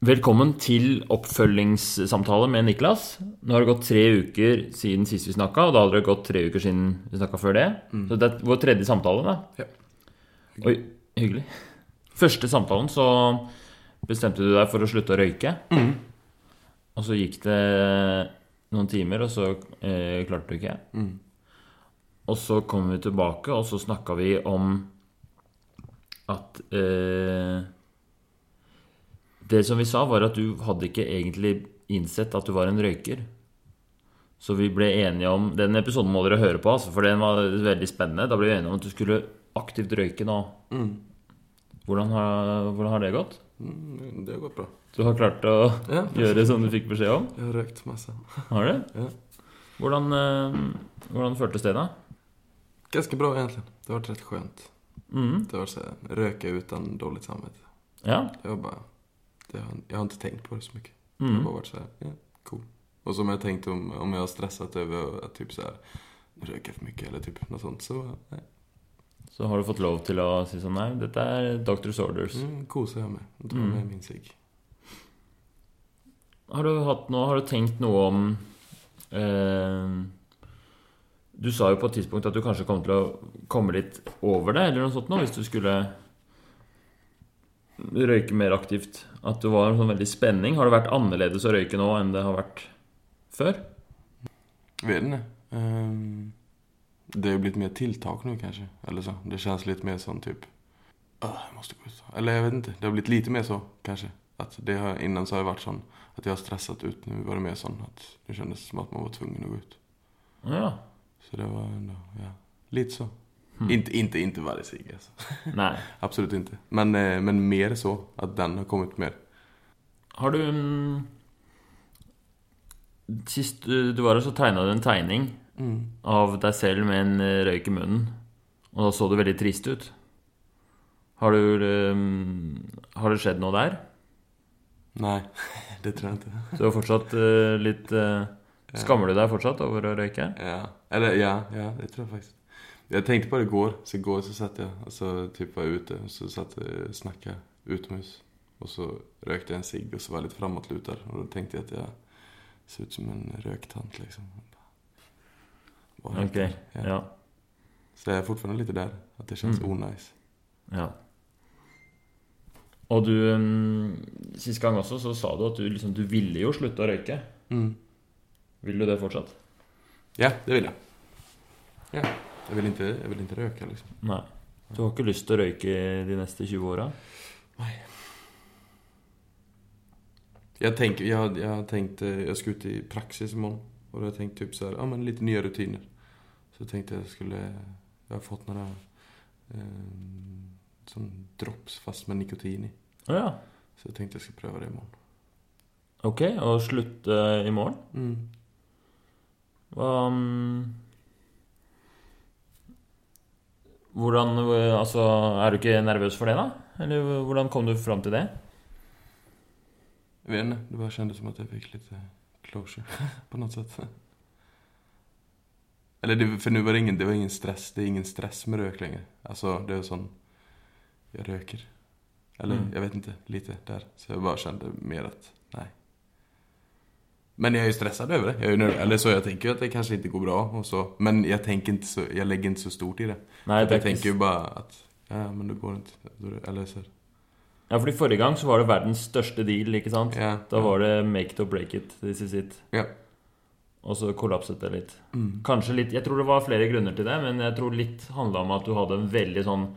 Velkommen til oppfølgingssamtale med Niklas. Nå har det gått tre uker siden sist vi snakka, og da hadde det gått tre uker siden vi snakka før det. Så det er vår tredje samtale, da. Ja. Oi, hyggelig. Første samtalen så bestemte du deg for å slutte å røyke. Og så gikk det noen timer, og så eh, klarte du ikke. Og så kom vi tilbake, og så snakka vi om at eh, Det som vi sa, var at du hadde ikke egentlig innsett at du var en røyker. Så vi ble enige om Den episoden må dere høre på, altså, for den var veldig spennende. Da ble vi enige om at du skulle aktivt røyke nå. Hvordan, har, hvordan har det gått? Mm, det har gått bra. Du har klart å Ja, gjøre som du fikk beskjed om? Jeg har røykt masse. Har du? Ja. Hvordan, eh, hvordan føltes det, da? Ganske bra egentlig. Det har vært rett skjønt. Mm. Det var så Røyke uten dårlig samvittighet. Ja. Det var bara, det har, jag har inte tänkt på det så mycket. Det har Mm. bara varit så här, ja, cool. Och som jag tänkt om, om jag har stressat över att typ så här, röka för mycket eller typ något sånt så, nej. Så har du fått lov til å si sånn Nei, dette er Doctor's Orders. Mm, kosar jag med. Tar Mm. med min cigg. Har du hatt noe Har du tenkt noe om eh, Du sa jo på et tidspunkt at du kanskje kom til å komme litt over det, eller noe sånt nå, hvis du skulle røyke mer aktivt. At det var en sånn veldig spenning. Har det vært annerledes å røyke nå enn det har vært før? Vet ikke. Um, det er jo blitt mer tiltak nå, kanskje. Eller så. Det kjennes litt mer sånn typ, jeg måste gå ut. Eller jeg vet ikke. Det har blitt lite mer så kanskje. At det har, innan så har det vært sånn at jeg har stresset ut. Nå var det mer sånn at det kjennes som at man var tvungen å gå ut. Ja. Så det var ändå, ja. litt så. Hmm. Inte, inte, inte varje cigg alltså. Nej. Absolut inte. Men, eh, men mer så. Att den har kommit mer. Har du mm, Sist du var her, så tegna du en tegning Mm. av deg selv med en eh, røyk i munnen. Og da så du veldig trist ut. Har du mm, Har det skjedd noe der? Nei, det tror jeg ikke. Så du er fortsatt eh, litt eh, Skammer du deg fortsatt over å røyke? Ja, eller ja, ja, det tror jeg faktiskt. Jag tenkte på det i går, så i går så satt jeg Så typ var jeg ute og så satt jeg snakka snackade Og så røykte jeg en sigg og så var jag lite framåtlutad og da tenkte jeg at jeg ser ut som en røktant, liksom. Ok. Ja. Ja. Så jeg er fortsatt litt der. At det kjennes Mm. unice. ja. Og du mm, Sist gang også så sa du at du liksom Du ville jo slutte å røyke. Mm. Vil du det fortsatt? Ja, det vil jeg. Ja, jag vill inte, jag vill inte röka liksom. Nei. Du har ikke lyst til å røyke de neste 20 åra? Jag tänker, jag, jag har tänkt, eh, jag ska ut i praxis imorgon. Och då har jag tänkt typ så här, ja men lite nya rutiner. Så tenkte tänkte jag skulle, jag har fått några eh, som drops fast med nikotin i. Å ja. Så jag tänkte jag ska pröva det imorgon. Ok. Og slutte i morgen? Mm. Hva mm, Hvordan Altså, er du ikke nervøs for det, da? Eller hvordan kom du fram til det? Jeg vet ikke. det bare kjentes som at jeg fikk litt closure på noe sett. Eller det, for nu var det ingen, det var ingen stress, det er ingen stress med røyk lenger. Altså, det er jo sånn Jeg røyker. Eller Mm. jeg vet ikke. lite der. Så jeg bare kjente mer at nej. Men jag är ju stressad över det. Jag är ju eller så jag tänker att det kanske inte går bra och så. Men jag tänker inte så, jag lägger inte så stort i det. Nej, det jag tänker ju ikke bara att, ja men det går det- Eller så. Ja, fordi forrige gang så var det verdens største deal, ikke sant? Ja. Da var det make it or break it, this is it. Ja. Og så kollapset det litt. Mm. Kanskje litt Jeg tror det var flere grunner til det, men jeg tror litt handla om at du hadde en veldig sånn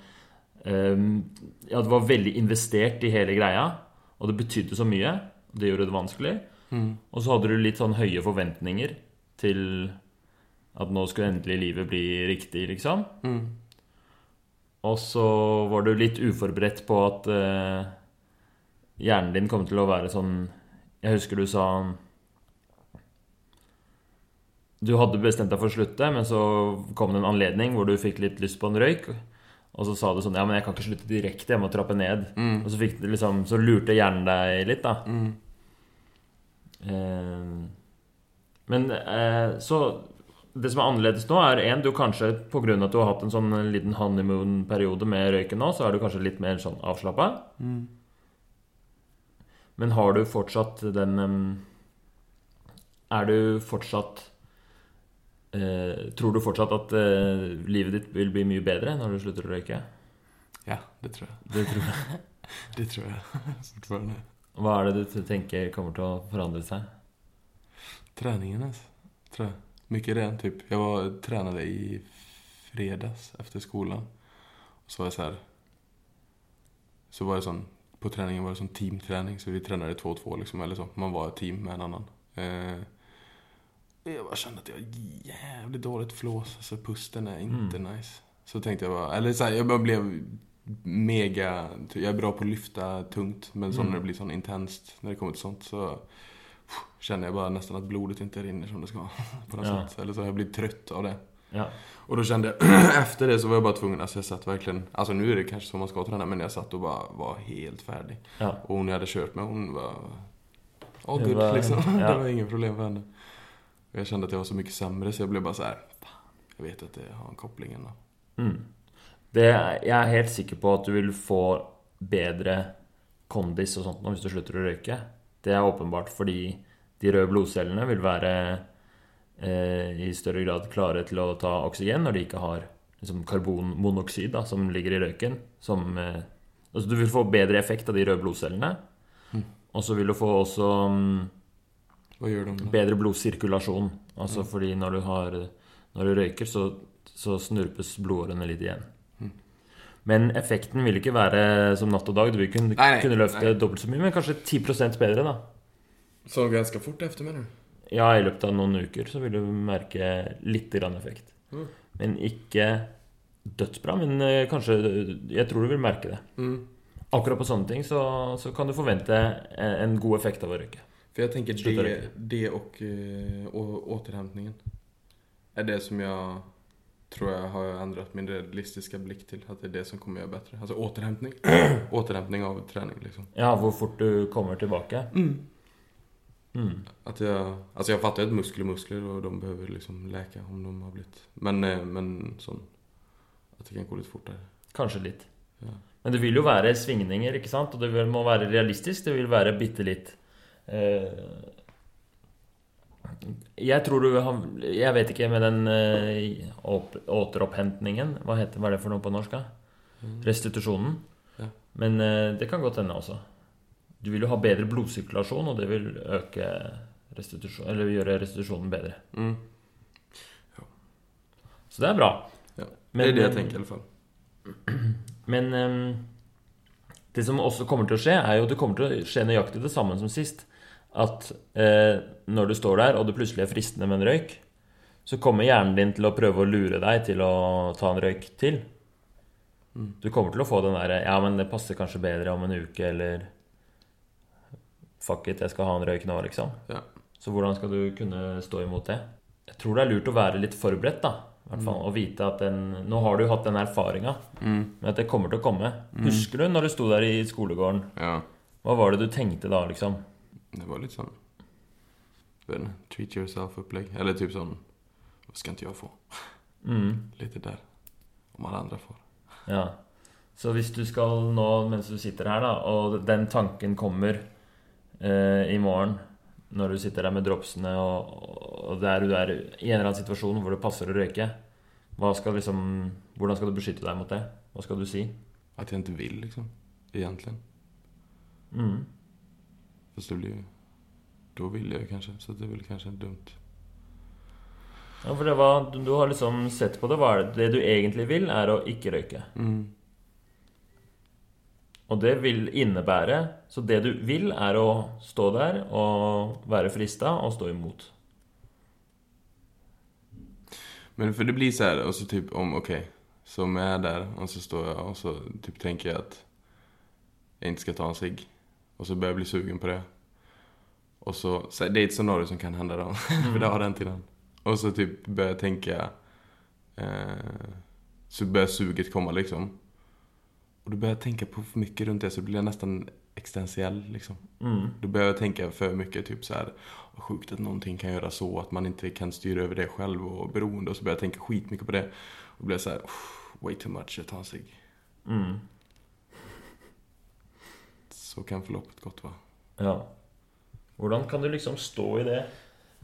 um, Ja, du var veldig investert i hele greia, og det betydde så mye. og Det gjorde det vanskelig. Mm. Og så hadde du litt sånn høye forventninger til at nå skulle endelig livet bli riktig, liksom. Mm. Og så var du litt uforberedt på at eh, hjernen din kom til å være sånn Jeg husker du sa Du hadde bestemt deg for å slutte, men så kom det en anledning hvor du fikk litt lyst på en røyk. Og så sa du sånn Ja, men jeg kan ikke slutte direkte, jeg må trappe ned. Mm. Og så, liksom, så lurte hjernen deg litt, da. Mm. Eh, men eh, så Det som er annerledes nå, er en, du kanskje pga. at du har hatt en sånn liten honeymoon-periode med røyken nå, så er du kanskje litt mer sånn avslappa. Mm. Men har du fortsatt den Er du fortsatt eh, Tror du fortsatt at eh, livet ditt vil bli mye bedre når du slutter å røyke? Ja, det tror jeg. Det tror jeg. Det tror jag fortfarande. Hva er det du tenker kommer til å forandre seg? Treningen alltså, tror jeg. Mycket ren typ. Jag var, tränade i fredags efter skolan. Så var jag så här. Så var det sånn på träningen var det sånn teamträning. Så vi tränade två och två liksom, eller så. Man var ett team med en annan. Eh, jag bara kände att jag har jävligt dåligt flås. Alltså pusten är inte nice. Så tänkte jag bara, eller så här, jag bara blev mega, jag är bra på att lyfta tungt. Men så Mm. när det blir sånn intenst, när det kommer till sånt så känner jag bara nästan att blodet inte rinner som det ska. På något Ja. sätt. Eller så har jag blivit trött av det. Ja. Och då kände jag, efter det så var jag bara tvungen, alltså jag satt verkligen, alltså nu är det kanske så man ska träna, men jag satt och bara var helt färdig. ja. Och hon jag hade kört med, hon var Det good var- liksom. ja. Det var inga problem för henne. Och jag kände att jag var så mycket sämre så jag blev bara så här. "Fan, Jag vet att det har en koppling ändå. Mm. Det, jeg er helt sikker på at du vil få bedre kondis og sånt nå hvis du slutter å røyke. Det er åpenbart fordi de røde blodcellene vil være eh, i større grad klare til å ta oksygen når de ikke har liksom, karbonmonoksid da, som ligger i røyken. Som, eh, altså du vil få bedre effekt av de røde blodcellene. Mm. Og så vil du få også då? bedre blodsirkulasjon. Altså Mm. fordi når du, har, når du røyker, så, så snurpes blodårene litt igjen. Men effekten vil ikke være som natt og dag. Du vil kunne, Nei, nei, kunne løfte nei. dobbelt så mye, men kanskje 10% bedre, da. Så ganske fort efter mener du? Ja, i løpet av noen uker så vil du merke litt grann effekt. Mm. Men ikke dødsbra. Men eh, kanskje Jeg tror du vil merke det. Mm. Akkurat på sånne ting så, så kan du forvente en, en god effekt av å røyke. For jeg tenker det, röka. det og, eh, och återhämtningen. Det som jag tror jag har ändrat min realistiska blick till. Att det är det som kommer göra bättre. Alltså återhämtning. återhämtning av träning liksom. Ja, hvor fort du kommer tilbake. Mm. Att jag, alltså jag fattar att muskler är muskler och de behöver liksom läka om de har blivit. Men, eh, men sånn At det kan gå litt fortere. Kanskje litt. Ja. Men det vil jo være svingninger, ikke sant? Og det vil- må være realistisk. Det vil være bitte litt eh, Jeg tror du har Jeg vet ikke med den uh, opp, återopphentningen Hva, heter, hva er det for noe på norsk? da? Restitusjonen. Ja. Men uh, det kan godt hende også. Du vil jo ha bedre blodsirkulasjon, og det vil øke restitusjon, eller gjøre restitusjonen bedre. Mm. Så det er bra. Ja. Det er det jeg tenker i hvert fall. Men um, det som også kommer til å skje, er jo at det kommer til å skje nøyaktig det samme som sist. At eh, når du står der, og det plutselig er fristende med en røyk, så kommer hjernen din til å prøve å lure deg til å ta en røyk til. Mm. Du kommer til å få den derre Ja, men det passer kanskje bedre om en uke, eller Fuck it, jeg skal ha en røyk nå, liksom. Ja. Så hvordan skal du kunne stå imot det? Jeg tror det er lurt å være litt forberedt, da. I hvert fall, Og vite at den Nå har du hatt den erfaringa Mm. med at det kommer til å komme. Husker du når du sto der i skolegården? Ja. Hva var det du tenkte da, liksom? Det var litt sånn vet Treat yourself-opplegg. Eller typ sånn Hva skal ikke jeg få? Mm, Litt der. Om alle andre får. ja. Så hvis du skal nå, mens du sitter her, da, og den tanken kommer eh, i morgen når du sitter der med dropsene, og, og der du er i en eller annen situasjon hvor det passer å røyke, skal liksom, hvordan skal du beskytte deg mot det? Hva skal du si? At jeg ikke vil, liksom. Egentlig. Mm. Fast det blir Da Då jeg kanskje. Så det blir kanskje dumt. Ja, for det var, du, du har liksom sett på det. Hva er det? det du egentlig vil, er å ikke røyke. Mm. Og det vil innebære Så det du vil, er å stå der og være frista og stå imot. Men för det blir så här, och så typ om, okej. så om jag är där och så står jag och så typ tänker jag att jag inte ska ta en cigg. Och så börjar jeg bli sugen på det. Och så, så det är ett scenario som kan hända då. för det har hänt innan. Och så typ börjar jag tänka, eh, så börjar suget komma liksom. Och då börjar jag tänka på för mycket runt det så blir jag nästan existentiell liksom. Mm. Då börjar jag tänka för mycket, typ så här, vad sjukt att någonting kan göra så, att man inte kan styra över det själv och beroende. Och så börjar jag tänka skitmycket på det. Och blir så här, "Uff, way too much, jag tar en cigg. Mm. Så kan forløpet godt være. Ja. Hvordan kan du liksom stå i det?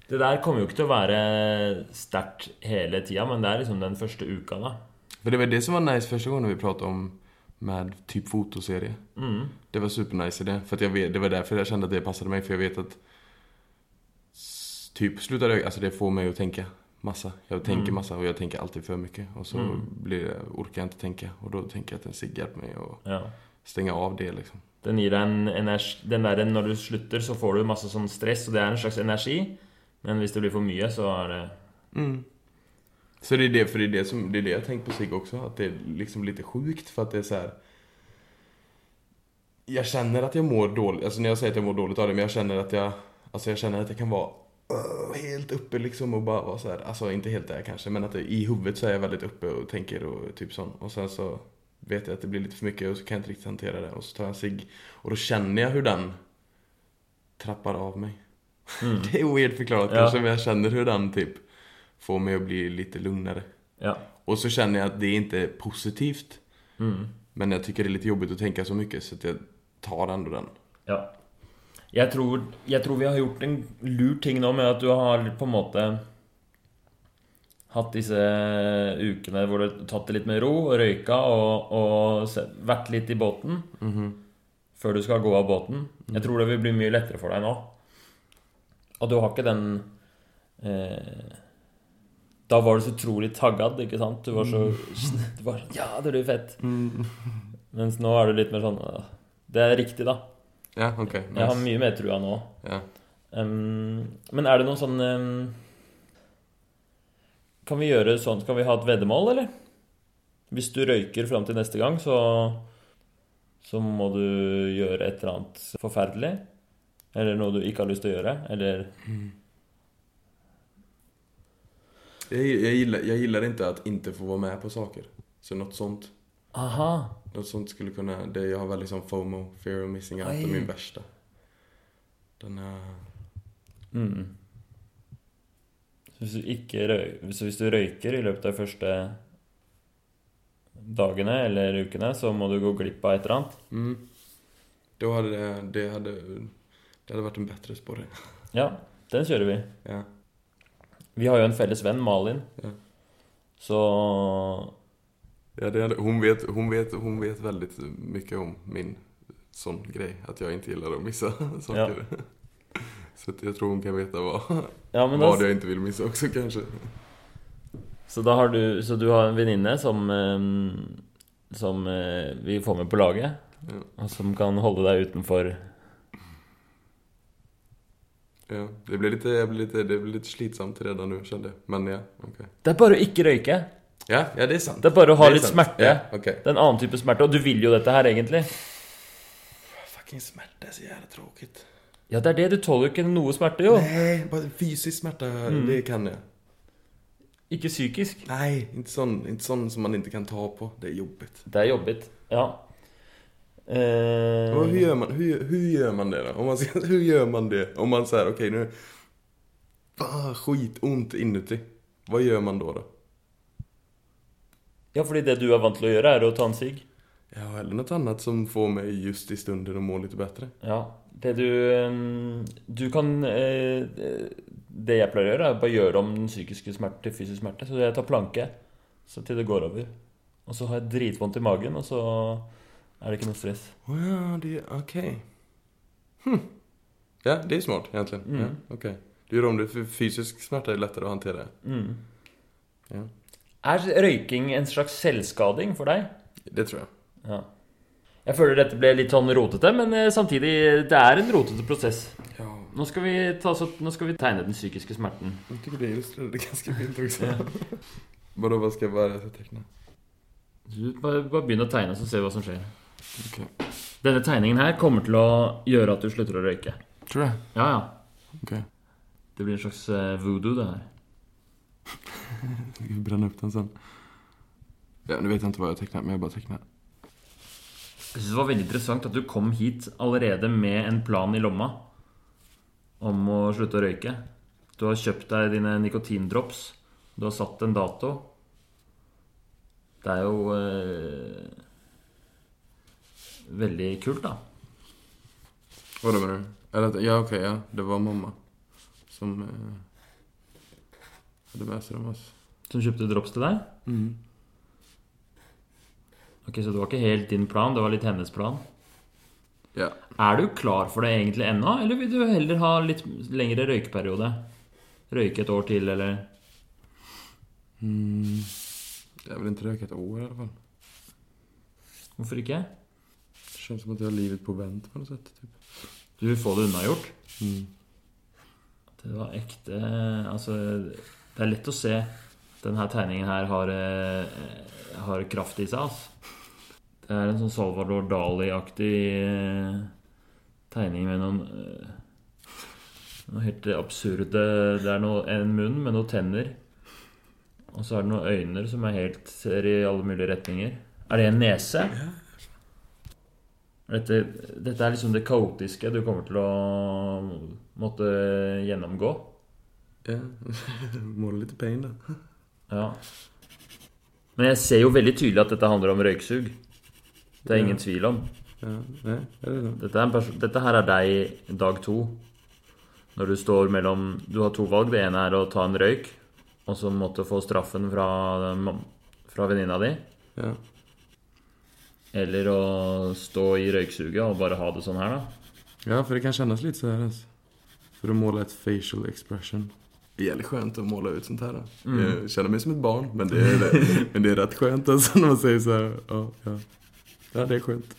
Det der kommer jo ikke til å være sterkt hele tida, men det er liksom den første uka, da. For det var det som var nice første gangen vi pratet om med typ fotoserie. Mm. Det var supernice i det. For jag vet, det var derfor jeg kjente at det passet meg, for jeg vet at typ slutter röka, alltså det får meg å tenke massa. Jeg tenker Mm. massa jeg tenker tänker alltid for mye. Og så Mm. blir det, orkar jag inte tänka. Och då tänker jag att en cigg hjelper meg. att Ja. Stänga av det liksom. Den gir deg en energi Den der når du slutter, så får du masse sånn stress, og det er en slags energi. Men hvis det blir for mye, så er det Mm. Så det är det, för det är det, som, det är det jag tänkt på cigg också. Att det är liksom lite sjukt för att det är så här. Jag känner att jag mår dåligt, alltså när jag säger att jag mår dåligt av det, men jag känner att jag, alltså jag känner att jag kan vara uh, helt uppe liksom och bara vara så här, alltså inte helt där kanske, men att det, i huvudet så är jag väldigt uppe och tänker och typ sånt. Och sen så vet jag att det blir lite för mycket och så kan jag inte riktigt hantera det och så tar jag en cigg och då känner jag hur den trappar av mig. Mm. Det är weird förklarat Ja. kanske, men jag känner hur den typ får mig att bli lite lugnare. Ja. Och så känner jag att det inte är positivt. Mm. Men jag tycker det är lite jobbigt att tänka så mycket så att jag tar ändå den. ja. Jeg tror, jeg tror vi har gjort en lur ting nå med at du har på en måte hatt disse ukene hvor du har tatt det litt med ro og røyka og, og vært litt i båten før du skal gå av båten. Jeg tror det vil bli mye lettere for deg nå. Og du har ikke den eh, Da var du så utrolig taggad, ikke sant? Du var så du var Ja, det blir fett. Mens nå er du litt mer sånn Det er riktig, da. Ja, okej. Jeg har mye mer trua nå. Ja. Um, men er det noen sånn ehm, Kan vi gjøre sånn Skal vi ha et veddemål, eller? Hvis du røyker fram til neste gang, så Så må du gjøre et eller annet forferdelig. Eller noe du ikke har lyst til å gjøre. Eller Jag, jag, gillar, jag gillar inte att inte få vara med på saker. Så något sånt. Aha! Något sånt skulle kunna... Det jag har väl liksom FOMO, fear of missing out, Aj. är min värsta. Den är... Mm. Så hvis du ikke røy, så hvis du røyker i løpet av de første dagene eller ukene, så må du gå glipp av et eller annet? Mm. Da hadde det... Det hadde, det hadde vært en bedre sporing. Ja, den kjører vi. Ja. Vi har jo en felles venn, Malin. Ja. Så Ja, det hon, vet, hun, vet, hun vet veldig mye om min sånn grej. At jeg ikke liker å miste saker. Så jag tror hon kan veta vad, Ja, men da, vad jag inte vill missa också kanske. så da har du Så du har en venninne som eh, Som eh, vi får med på laget, Ja. og som kan holde deg utenfor Ja, det blir det blir lite slitsamt redan nu kände jag. Men ja, okej. Det er bare å ikke røyke. Ja, ja det är sant. Det er bare å ha litt sant. smerte. Ja, okay. Det er en annen type smerte, og du vil jo dette her, egentlig. Fucking smärta är så jävla tråkigt. Ja, det er det. Du tåler jo ikke noe smerte, jo. Nei, bare fysisk smerte. det kan jeg. Ikke psykisk. Nei, ikke sånn, ikke sånn som man ikke kan ta på. Det er jobbigt. Det er jobbigt. Ja. Eh, Hvordan gjør, gör man, hur, hur gör man det da? Om man, ska- hur gör man det? Om man sier OK, nå Ah, skitont inuti. Hva gjør man da, da? ja, fordi det du er vant til å gjøre, er å ta en sigg. Ja, eller noe annet som får meg just i stunden å må litt bedre. Ja. Det du eh, Du kan eh, Det jeg pleier å gjøre, er bare gjøre om den psykiske smerte til fysisk smerte. Så jeg tar planke så til det går over. Og så har jeg dritvondt i magen, og så er det ikke noe stress. Åh, ja, det ok. Hm. Ja, det er smart egentlig. Mm. Ja, ok. Du gjør om det, för fysisk smerte er lettere å hantera. Mm. Ja, Er røyking en slags selvskading for deg? det tror jeg. Ja. Jeg føler dette ble litt sånn rotete, men eh, samtidig Det er en rotete prosess. Ja, Nå skal vi, ta, så, nå skal vi tegne den psykiske smerten. Jeg tror det illustrerer det ganske fint også. bare, vad skal jeg bare tegne? Du bare, bare begynn å tegne, så ser vi hva som skjer. Okay. Denne tegningen her kommer til å gjøre at du slutter å røyke. Tror jeg. Ja, ja. Okay. Det blir en slags eh, voodoo, det her. Skal vi brenne opp den sånn. Ja, nu vet ikke hva jeg har tegnet, men jeg bare tecknar. Jeg synes det var veldig interessant at du kom hit allerede med en plan i lomma om å slutte å røyke. Du har kjøpt deg dine nikotindrops. Du har satt en dato. Det er jo eh, veldig kult, da. Hva menar du? Eller att, ja ok, ja. Det var mamma. Som eh, hadde med seg dem Altså. Som kjøpte drops til deg? Mm. Ok, Så det var ikke helt din plan, det var litt hennes plan? Ja. Er du klar for det egentlig ennå, eller vil du heller ha litt lengre røykeperiode? Røyke et år til, eller Mm. Jeg vil ikke røyke et år i hvert fall. Hvorfor ikke? Det kjennes som at jeg har livet på vent. på noe sett, Typ. Du vil få det unnagjort? Mm. Det var ekte Altså, det er lett å se denne tegningen her har, eh, har kraft i seg, altså. Det er en sånn Salvador Dali-aktig eh, tegning med noen eh, Noe helt absurde Det er noe, en munn med noen tenner. Og så er det noen øyne som er helt ser i alle mulige retninger. Er det en nese? Dette, dette er liksom det kaotiske du kommer til å måtte gjennomgå. Ja. Målar litt pain da. Ja. Men jeg ser jo veldig tydelig at dette handler om røyksug. Det er Ja. ingen tvil om. Dette, er dette her er deg dag to. Når du står mellom Du har to valg. Det ene er å ta en røyk, og så måtte få straffen fra, fra venninna di. Ja. Eller å stå i røyksuget og bare ha det sånn her, da. ja, for det kan kjennes litt sånn. Altså. For å måle et ett facial expression. Det er skjønt å måle måla ut sånt her. Da. Mm. Jeg kjenner meg som et barn, men det er, det, men det er rett skjønt altså, når man sier så här. Ja, ja. Ja det er skjønt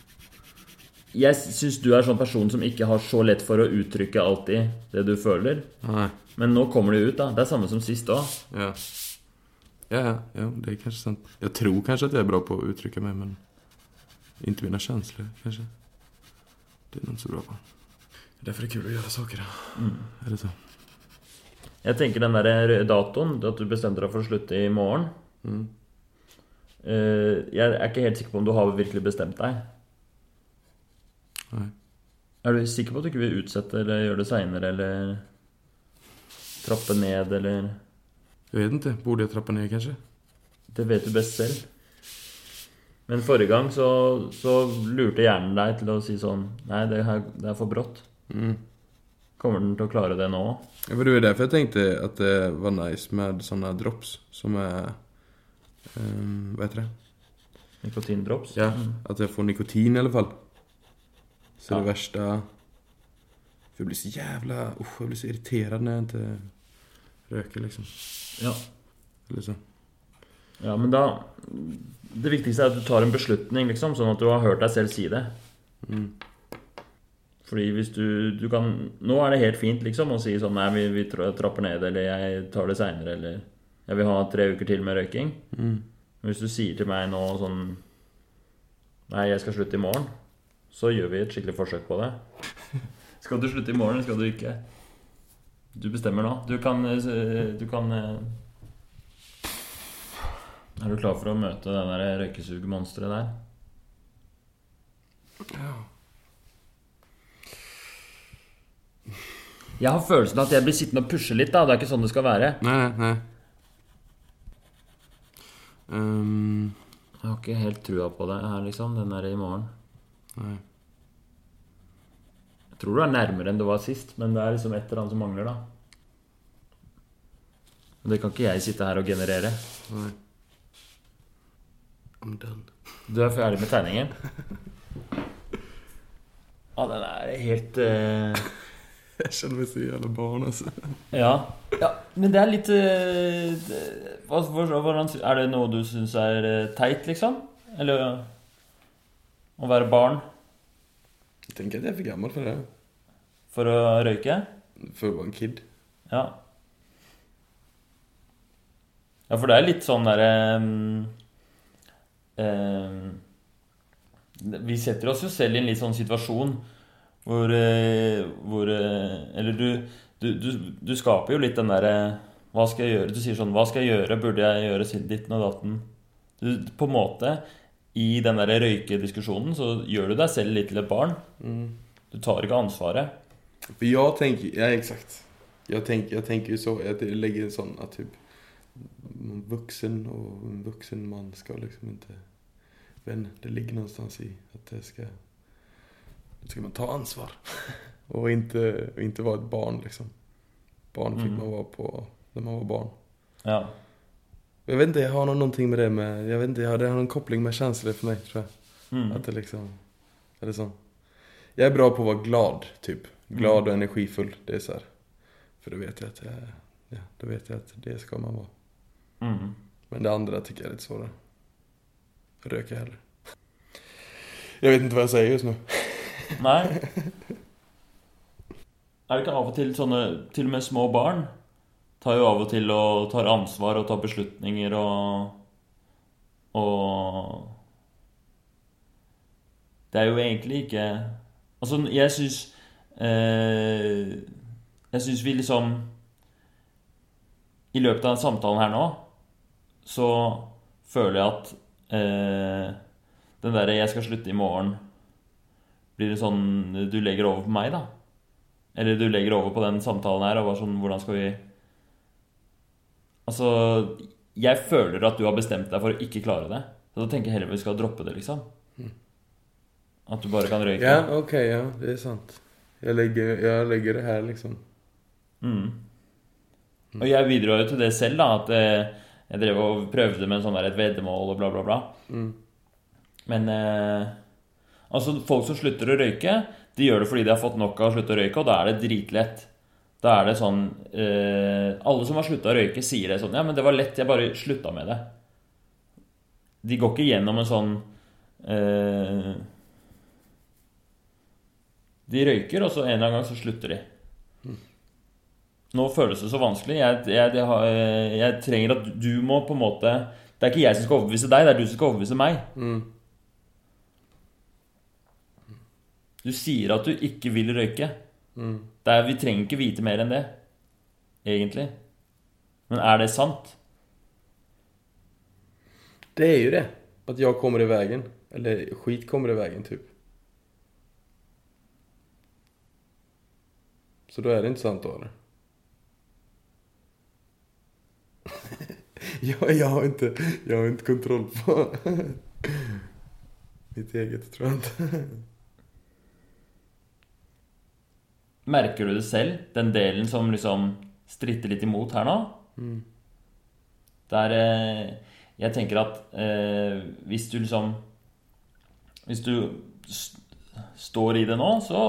Jeg syns du er sånn person som ikke har så lett for å uttrykke alltid det du føler. Nei. Men nå kommer det ut, da. Det er samme som sist òg. Ja. Ja, ja, ja, det er kanskje sant. Jeg tror kanskje at jeg er bra på å uttrykke meg, men inte mine følelser, kanskje. Det er noen inte så bra på. Det er det kult å gjøre saker. Mm. Er det så? Jeg tenker den der datoen, at du bestemte deg for å slutte i morgen Mm. Eh, Jeg er ikke helt sikker på om du har virkelig bestemt deg. Nei. Er du sikker på at du ikke vil utsette eller gjøre det seinere eller trappe ned eller Jeg vet ikke. Borde jeg trappe ned, kanskje? Det vet du best selv. Men forrige gang så, så lurte hjernen deg til å si sånn Nei, det, her, det er for brått. Mm. Kommer den til å klare det nå òg? Ja, det var derfor jeg tenkte at det var nice med sånne drops som är... ehm, Hva heter det? Nikotindrops? Ja, Mm. jeg jag får nikotin i alle fall. Så Ja. det verste For jeg blir så jævla uh, Jeg blir så irriterad når jeg ikke røyker, liksom. Ja. Liksom. ja, men da Det viktigste er at du tar en beslutning, liksom, sånn at du har hørt deg selv si det. Mm. Fordi hvis du, du kan Nå er det helt fint liksom å si sånn Nei, vi, vi trapper ned, eller jeg tar det seinere, eller Jeg vil ha tre uker til med røyking. Mm. Hvis du sier til meg nå sånn Nei, jeg skal slutte i morgen. Så gjør vi et skikkelig forsøk på det. Skal du slutte i morgen, eller skal du ikke? Du bestemmer nå. Du kan eh, Du kan eh, Er du klar for å møte det der røykesugemonsteret der? Ja. Jeg har følelsen av at jeg blir sittende og pushe litt. da Det er ikke sånn det skal være. Nei, nei, nej. Ehm, Jeg har ikke helt trua på det her, liksom. Den der i morgen. Nei. Jeg tror du er nærmere enn du var sist, men det er liksom et eller annet som mangler, da. Og det kan ikke jeg sitte her og generere. Nei. I'm done. Du er ferdig med tegningen? Ja, den er helt Jeg kjenner mig så jävla barn altså. ja. ja. Men det er litt eh, Er det noe du syns er eh, teit, liksom? Eller å være barn Jeg tenker at jeg er for gammel for det for å røyke? For å være en kid. Ja. Ja, for det er litt sånn derre um, um, Vi setter oss jo selv i en litt sånn situasjon hvor, uh, hvor uh, Eller du, du, du, du skaper jo litt den derre Hva skal jeg gjøre? Du sier sånn Hva skal jeg gjøre? Burde jeg gjøre ditten og datten? Du, på en måte, i den der røykediskusjonen, så gjør du deg selv litt til et barn. Mm. Du tar ikke ansvaret. För jag tänker, ja exakt. Jag tänker, jag tänker så, jeg jag lägger en sånn at typ en vuxen och en vuxen man ska liksom inte, men det ligger någonstans i at det ska det ska man ta ansvar. og ikke, och inte vara ett barn liksom. Barn fikk Mm. man være på när man var barn. Ja. Jag vet inte, jag har noen någonting med det med, jag vet inte, jag har, det har en koppling med känslor för mig tror jag. Mm. Att det liksom, eller så. Jag är bra på att vara glad, typ. Glad Mm. och energifull, det är så här. För då vet jag att jag, ja, då vet jag att det ska man vara. Mm. Men det andra tycker jag är lite svårare. Röka heller. Jeg vet ikke hva jeg sier just nu. Nei. Er det ikke av og til sånne Til og med små barn tar jo av og til og tar ansvar og tar beslutninger og Og Det er jo egentlig ikke Altså, jeg syns eh, Jeg syns vi liksom I løpet av samtalen her nå så føler jeg at eh, den derre 'jeg skal slutte i morgen' Blir det sånn du legger over på meg, da? Eller du legger over på den samtalen her og bare sånn Hvordan skal vi Altså Jeg føler at du har bestemt deg for å ikke klare det. Så da tenker jeg heller vi skal droppe det, liksom. At du bare kan røyke. Ja, ok, ja, det er sant. Jeg legger, jeg legger det her, liksom. Mm. Og jeg bidro jo til det selv, da. At eh, jeg drev og prøvde med en sånn der et veddemål og bla, bla, bla. Mm. Men eh, altså, folk som slutter å røyke, de gjør det fordi de har fått nok av å slutte å røyke, og da er det dritlett. Da er det sånn eh, Alle som har slutta å røyke, sier det sånn Ja, men det var lett, jeg bare slutta med det. De går ikke gjennom en sånn eh, De røyker, og så en eller annen gang så slutter de. Nå føles det så vanskelig. Jeg, jeg, har, jeg trenger at du må på en måte Det er ikke jeg som skal overbevise deg, det er du som skal overbevise meg. Mm. Du sier at du ikke vil røyke. Mm. Er, vi trenger ikke vite mer enn det, egentlig. Men er det sant? Det er jo det. At jeg kommer i veien. Eller skit kommer i veien, typ. Så da er det ikke sant da? eller? jag, har inte, jag har inte kontroll på mitt eget, tror jag inte. Merker du det selv? Den delen som liksom stritter litt imot her nå? Mm. Der eh, Jeg tenker at eh, hvis du liksom Hvis du st står i det nå, så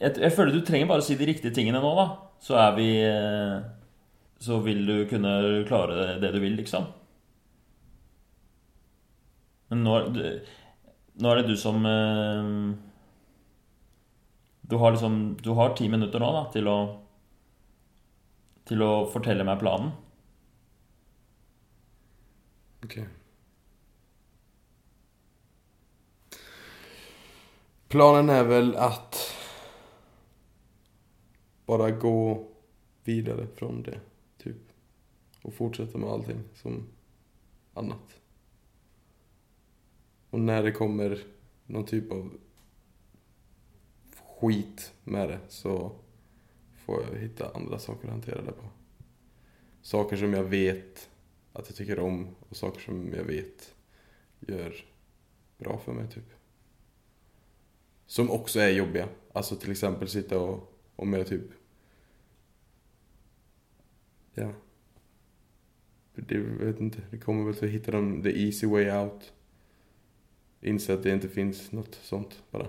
jeg, jeg føler du trenger bare å si de riktige tingene nå, da. Så er vi eh, Så vil du kunne klare det, du vil, liksom. Men nå, nå er det du som eh, Du har liksom Du har ti minutter nå, da, til å Til å fortelle meg planen. Ok. Planen er vel at Bare gå videre fra det, typ. Og fortsette med allting som annet. Og når det kommer noen type av skit med det så får jag hitta andra saker att hantera det på. Saker som jag vet att jag tycker om och saker som jag vet gör bra för mig typ. Som också är jobbiga. Alltså till exempel sitta och, och med typ Ja. Det, jag vet inte, det kommer väl att hitta den, the easy way out. Inse att det inte finns något sånt bara.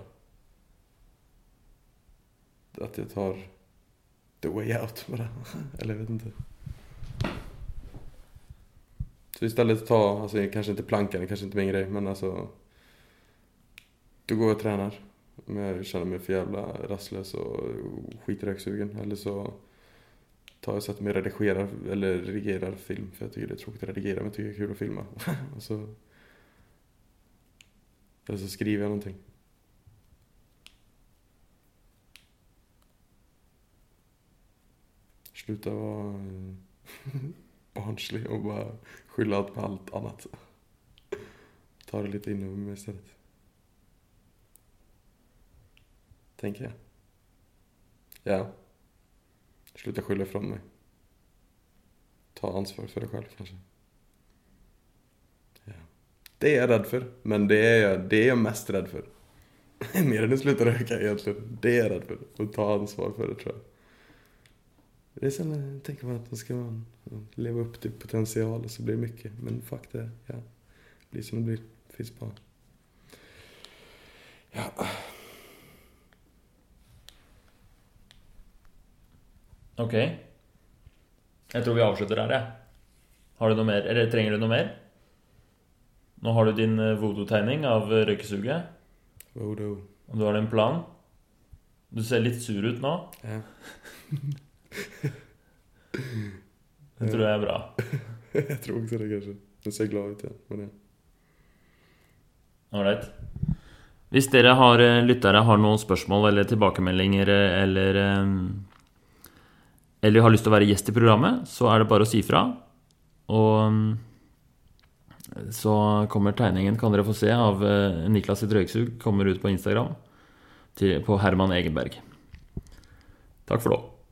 Att jag tar the way out bara. Eller jag vet inte. Så istället ta, alltså kanske inte plankan, kanske inte min grej, men alltså. Då går jag och tränar. Men jag känner mig för jävla rastlös och skitröksugen. Eller så tar jag och sätter mig och redigerar, eller redigerar film. För jag tycker det är tråkigt att redigera, men jag tycker det är kul att filma. och så... Eller så skriver jag någonting. Sluta vara barnslig och bara skylla på allt annat. Ta det lite inom mig istället. Tänker jag. Ja. Sluta skylla ifrån mig. Ta ansvar för dig själv kanske. Ja. Det är jag rädd för. Men det är jag, det är jag mest rädd för. Mer än att sluta röka egentligen. Det är jag rädd för. Att ta ansvar för det tror jag. Det är sen jag tänker man att man ska man leva upp till potential och så blir det mycket. Men fuck är, Ja. Det blir som det blir. Det finns bara... Ja. Ok. Jeg tror vi avslutter her, jeg. Har du noe mer? Eller trenger du noe mer? Nå har du din eh, voodoo-tegning av eh, røykesuget. Voodoo. Og du har en plan. Du ser litt sur ut nå. Ja. Det tror jeg er bra. jeg tror også det kanskje. Den ser glad ut igen. Men ja. Ålreit. Hvis dere har, eh, lyttere har noen spørsmål eller tilbakemeldinger eh, eller eh, Eller har lyst til å være gjest i programmet, så er det bare å si fra. Og så kommer tegningen, kan dere få se, av Niklas sitt røyksug. Kommer ut på Instagram til, på Herman Egenberg. Takk for nå.